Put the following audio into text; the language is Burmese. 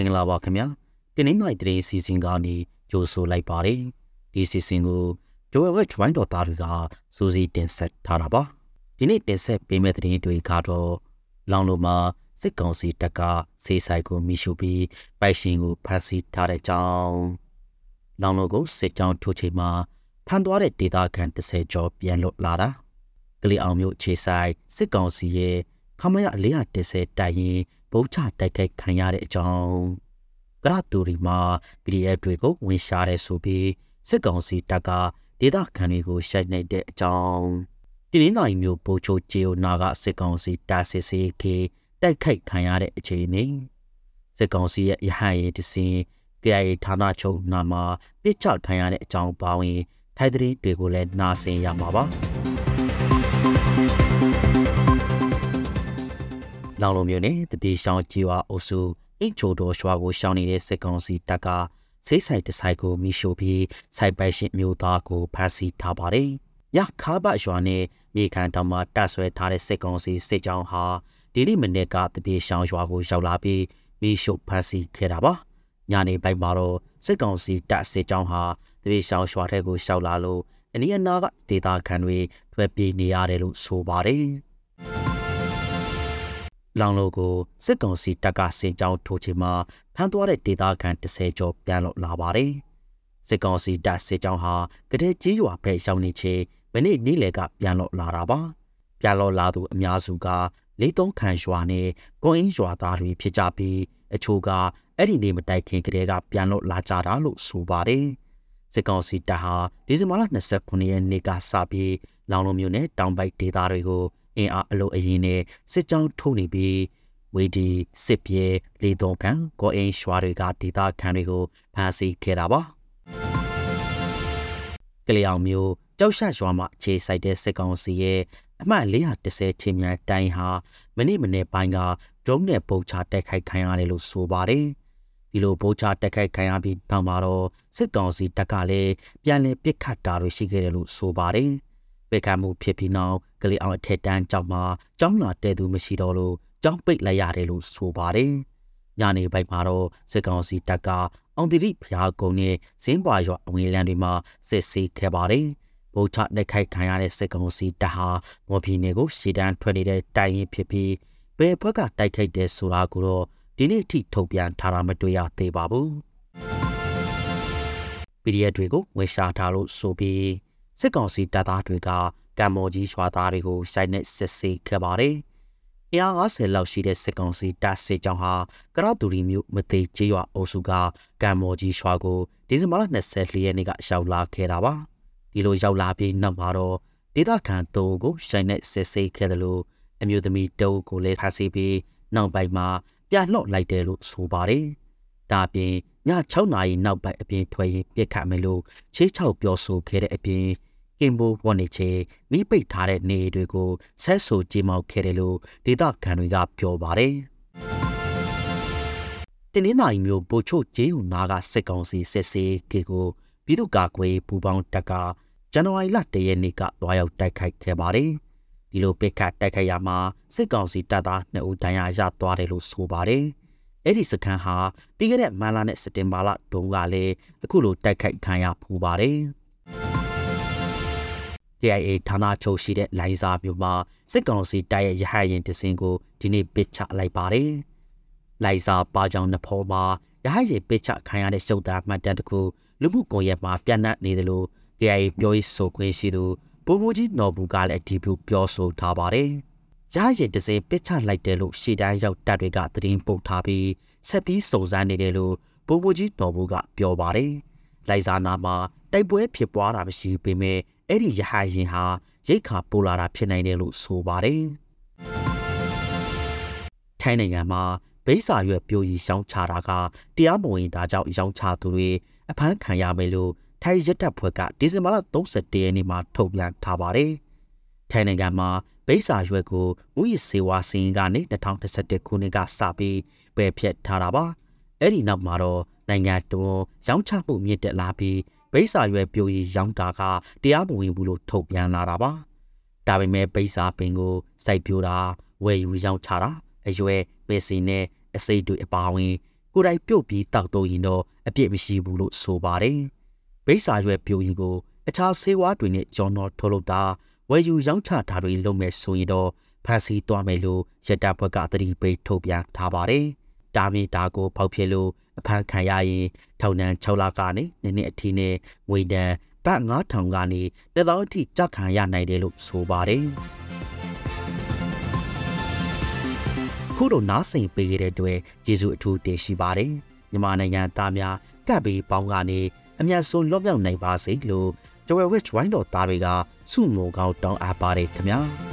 င်္ဂလာပါခင်ဗျာတင်းနှိမ့်နိုင်တဲ့စီစဉ်ကနေကြိုဆိုလိုက်ပါတယ်ဒီစီစဉ်ကိုဂျိုဝဲဝက်ဝိုင်းတော်သားတွေကစူးစီးတင်ဆက်ထားတာပါဒီနေ့တင်ဆက်ပေးမယ့်သတင်းတွေကတော့လောင်လိုမှာစစ်ကောင်စီတပ်ကစေးဆိုင်ကိုမိရှုပြီးပိုက်ရှင်ကိုဖမ်းဆီးထားတဲ့ကြောင်းလောင်လိုကိုစစ်ကြောင်းထိုးချိန်မှာဖမ်းသွားတဲ့ဒေသခံ30ကျော်ပြန်လွတ်လာတာကလေးအောင်မျိုးခြေဆိုင်စစ်ကောင်စီရဲ့ခမရ410တိုင်ရင် ဗုံးချတိုက်ခိုက်ခံရတဲ့အကြောင်းကရတူရီမှာ PDF တွေကိုဝင်ရှာတဲ့ဆိုပြီးစစ်ကောင်စီတပ်ကဒေသခံတွေကိုရှိုက်နေတဲ့အကြောင်းပြည်ရင်းတိုင်းမျိုးပိုချိုဂျေအိုနာကစစ်ကောင်စီတာစစ်စီကေတိုက်ခိုက်ခံရတဲ့အခြေအနေစစ်ကောင်စီရဲ့ရဟန်းရည်တစင် KIA ဌာနချုပ်နာမှာပြစ်ချခံရတဲ့အကြောင်းပါဝင် ထိုက်တဲ့တွေကိုလည်းနားဆင်ရမှာပါ လောင်လုံးမျိုးနဲ့တပြေရှောင်းကြီးဝါအုပ်စုအင်ချိုတော်ရွာကိုရှောင်းနေတဲ့စစ်ကောင်စီတပ်ကဆေးဆိုင်တဆိုင်ကိုမိရှို့ပြီးစိုက်ပိုက်ရှင်မျိုးသားကိုဖမ်းဆီးထားပါတယ်။ရခါဘရွာနဲ့မြေခံတောင်မှာတပ်ဆွဲထားတဲ့စစ်ကောင်စီစစ်ကြောင်းဟာဒီနေ့မနေ့ကတပြေရှောင်းရွာကိုရောက်လာပြီးမိရှို့ဖမ်းဆီးခဲ့တာပါ။ညနေပိုင်းမှာတော့စစ်ကောင်စီတပ်စစ်ကြောင်းဟာတပြေရှောင်းရွာထဲကိုရှောက်လာလို့အနီးအနားကဒေသခံတွေထွက်ပြေးနေရတယ်လို့ဆိုပါတယ်။ လောင်လိုကိုစစ်ကောင်စီတပ်ကစင်ကြောင်းထိုးချင်မှာဖမ်းသွားတဲ့ဒေသခံ30ကျော်ပြန်လို့လာပါတယ်။စစ်ကောင်စီတပ်စစ်ကြောင်းဟာကတဲ့ကြီးရွာဖက်ရောက်နေချင်းမနေ့နေ့လယ်ကပြန်လို့လာတာပါ။ပြန်လို့လာသူအများစုကလေးသုံးခန့်ရွာနဲ့ကွန်အင်းရွာသားတွေဖြစ်ကြပြီးအချို့ကအဲ့ဒီနေ့မတိုင်ခင်ကတည်းကပြန်လို့လာကြတာလို့ဆိုပါတယ်။စစ်ကောင်စီတပ်ဟာဒီဇင်ဘာလ29ရက်နေ့ကစပြီးလောင်လုံးမျိုးနဲ့တောင်ပိုက်ဒေသတွေကို အင်အားအလို့အရင်နဲ့စစ်ကြောင်းထုတ်နေပြီးဝေဒီစစ်ပြေလေတော်ခံကိုအင်းရွာတွေကဒေသခံတွေကိုဖမ်းဆီးခဲ့တာပါကလျောင်မျိုးကြောက်ရှရွာမှာအခြေစိုက်တဲ့စစ်ကောင်စီရဲ့အမှတ်410ချင်းမြန်တိုင်းဟာမနေ့မနေ့ပိုင်းကဒရုန်းနဲ့ပုံချတိုက်ခိုက်ခံရတယ်လို့ဆိုပါတယ်ဒီလိုဗိုးချတက်ခိုက်ခံရပြီးတောင်မှာတော့စစ်ကောင်စီတပ်ကလည်းပြန်လည်ပစ်ခတ်တာတွေရှိခဲ့တယ်လို့ဆိုပါတယ်။ ပေခံမှုဖြစ်ပြီးနောက်ကလေးအောင်အထက်တန်းကျောင်းမှာကျောင်းလာတဲ့သူမရှိတော့လို့ကျောင်းပိတ်လိုက်ရတယ်လို့ဆိုပါတယ်။ညနေပိုင်းမှာတော့စစ်ကောင်စီတပ်ကအောင်တိရိဖျားကုန်းနဲ့ဇင်းပွာရွာအဝင်လန်းတွေမှာစစ်ဆေးခဲ့ပါတယ်။ဗုဒ္ဓလက်ခိုက်ခံရတဲ့စစ်ကောင်စီတပ်ဟာမော်ဖီနယ်ကိုရှေ့တန်းထွက်နေတဲ့တိုင်ရင်ဖြစ်ပြီးဘယ်ဘက်ကတိုက်ခိုက်တဲ့ဆိုတာကိုတော့ဒီနေ့ထိထုတ်ပြန်ထားတာမတွေ့ရသေးပါဘူး။ PDF တွေကိုဝယ်ရှာထားလို့ဆိုပြီး စစ်ကောင်စီတပ်သားတွေကကံမော်ကြီးရွာသားတွေကိုစိုက်နဲ့စစ်ဆေးခဲ့ပါတယ်။အင်အား90လောက်ရှိတဲ့စစ်ကောင်စီတပ်စစ်ကြောင်းဟာကရတူရီမြို့မသိကျေးရွာအုပ်စုကကံမော်ကြီးရွာကိုဒီဇင်ဘာလ24ရက်နေ့ကရောက်လာခဲ့တာပါ။ဒီလိုရောက်လာပြီးနောက်မှာတော့ဒေသခံတုံးကိုရှိုင်းနဲ့စစ်ဆေးခဲ့တယ်လို့အမျိုးသမီးတုံးကိုလည်းဖမ်းဆီးပြီးနောက်ပိုင်းမှာပြန်လှော့လိုက်တယ်လို့ဆိုပါတယ်။ဒါအပြင်ည6နာရီနောက်ပိုင်းအပြင်ထွက်ရင်ပြစ်ခတ်မယ်လို့ချေးချောက်ပြောဆိုခဲ့တဲ့အပြင် ကင်ဘိုဝန်နေချေမိပိတ်ထားတဲ့နေတွေကိုဆက်ဆူကြေမောက်ခဲ့တယ်လို့ဒေသခံတွေကပြောပါတယ်။တင်းင်းနိုင်မျိုးပိုချို့ဂျေးဟူနာကစစ်ကောင်စီစစ်စေးကေကိုပြည်သူ့ကာကွယ်ပူပေါင်းတပ်ကဇန်နဝါရီလ၁ရက်နေ့ကတွားရောက်တိုက်ခိုက်ခဲ့ပါတယ်။ဒီလိုပစ်ခတ်တိုက်ခိုက်ရမှာစစ်ကောင်စီတပ်သား2ဦးဒဏ်ရာရသွားတယ်လို့ဆိုပါတယ်။အဲ့ဒီစခန်းဟာပြီးခဲ့တဲ့မန်လာနဲ့စက်တင်ဘာလတုန်းကလည်းအခုလိုတိုက်ခိုက်ခံရဖူးပါတယ်။ KIA ဌာနချုပ်ရှိတဲ့လိုင်ဇာမြို့မှာစစ်ကောင်စီတပ်ရဲ့ရဟတ်ရင်တစင်ကိုဒီနေ့ပစ်ချလိုက်ပါတယ်။လိုင်ဇာပါကြောင်နဖောမှာရဟတ်ရင်ပစ်ချခံရတဲ့ရှုပ်သားမှတ်တမ်းတစ်ခုလူမှုကွန်ရက်မှာပြန့်နှံ့နေတယ်လို့ KIA ပြောရေးဆိုခွင့်ရှိသူဘုံမူကြီးနော်ဘူးကလည်းဒီဘူးပြောဆိုထားပါတယ်။ရဟတ်ရင်တစင်ပစ်ချလိုက်တယ်လို့ရှေ့တန်းရောက်တပ်တွေကသတင်းပို့ထားပြီးဆက်ပြီးစုံစမ်းနေတယ်လို့ဘုံမူကြီးနော်ဘူးကပြောပါတယ်။လိုင်ဇာနာမှာတိုက်ပွဲဖြစ်ပွားတာမရှိပေမဲ့ အဲ့ဒီရဟရင်ဟာရိတ်ခါပိုလာတာဖြစ်နိုင်တယ်လို့ဆိုပါတယ်။ထိုင်းနိုင်ငံမှာဘိစာရွက်ပြိုကြီးရှောင်းချတာကတရားမဝင်တာကြောင့်ရောင်းချသူတွေအဖမ်းခံရမယ်လို့ထိုင်းရက်တပ်ဖွဲ့ကဒီဇင်ဘာလ31ရက်နေ့မှာထုတ်ပြန်ထားပါတယ်။ထိုင်းနိုင်ငံမှာဘိစာရွက်ကိုမူရစေဝါစင်ကနေ2021ခုနှစ်ကစပြီးပယ်ဖျက်ထားတာပါ။အဲ့ဒီနောက်မှာတော့နိုင်ငံတွင်းရောင်းချမှုမြင့်တက်လာပြီး ဘိစာရွယ်ပြိုရီရောင်းတာကတရားမဝင်ဘူးလို့ထုတ်ပြန်လာတာပါဒါပေမဲ့ဘိစာပင်ကိုစိုက်ပြိုတာဝယ်ယူရောင်းချတာအရွယ်ပင်စီနဲ့အစိတ်တွေအပါဝင် ကိုယ်တိုင်ပြုတ်ပြီးတောက်တော့ရင်တော့အပြစ်မရှိဘူးလို့ဆိုပါတယ်။ဘိစာရွယ်ပြိုရင်ကိုအခြားဆေးဝါးတွေနဲ့ကြော်တော်ထုတ်လုပ်တာဝယ်ယူရောင်းချတာတွေလုပ်မယ်ဆိုရင်တော့ဖန်စီသွားမယ်လို့ရတဘက်ကသတိပေးထုတ်ပြန်ထားပါတယ်။ တာမီတာကိုဖောက်ဖြစ်လို့အဖမ်းခံရရင်ထောင်ဒဏ်6လကနေနှစ်နှစ်အထိနဲ့ငွေဒဏ်ဘတ်9000ကနေတစ်သောင်းအထိကြခံရနိုင်တယ်လို့ဆိုပါတယ်။ခုတော့နားစိန်ပေးခဲ့တဲ့အတွက်ကျေးဇူးအထူးတင်ရှိပါတယ်။မြန်မာနိုင်ငံသားများကပ်ပြီးပေါင်းကနေအမျက်ဆုံးလွတ်မြောက်နိုင်ပါစေလို့ Joel Witch ဝိုင်းတော်သားတွေကစုငုံကောင်းတောင်းအပ်ပါတယ်ခင်ဗျာ။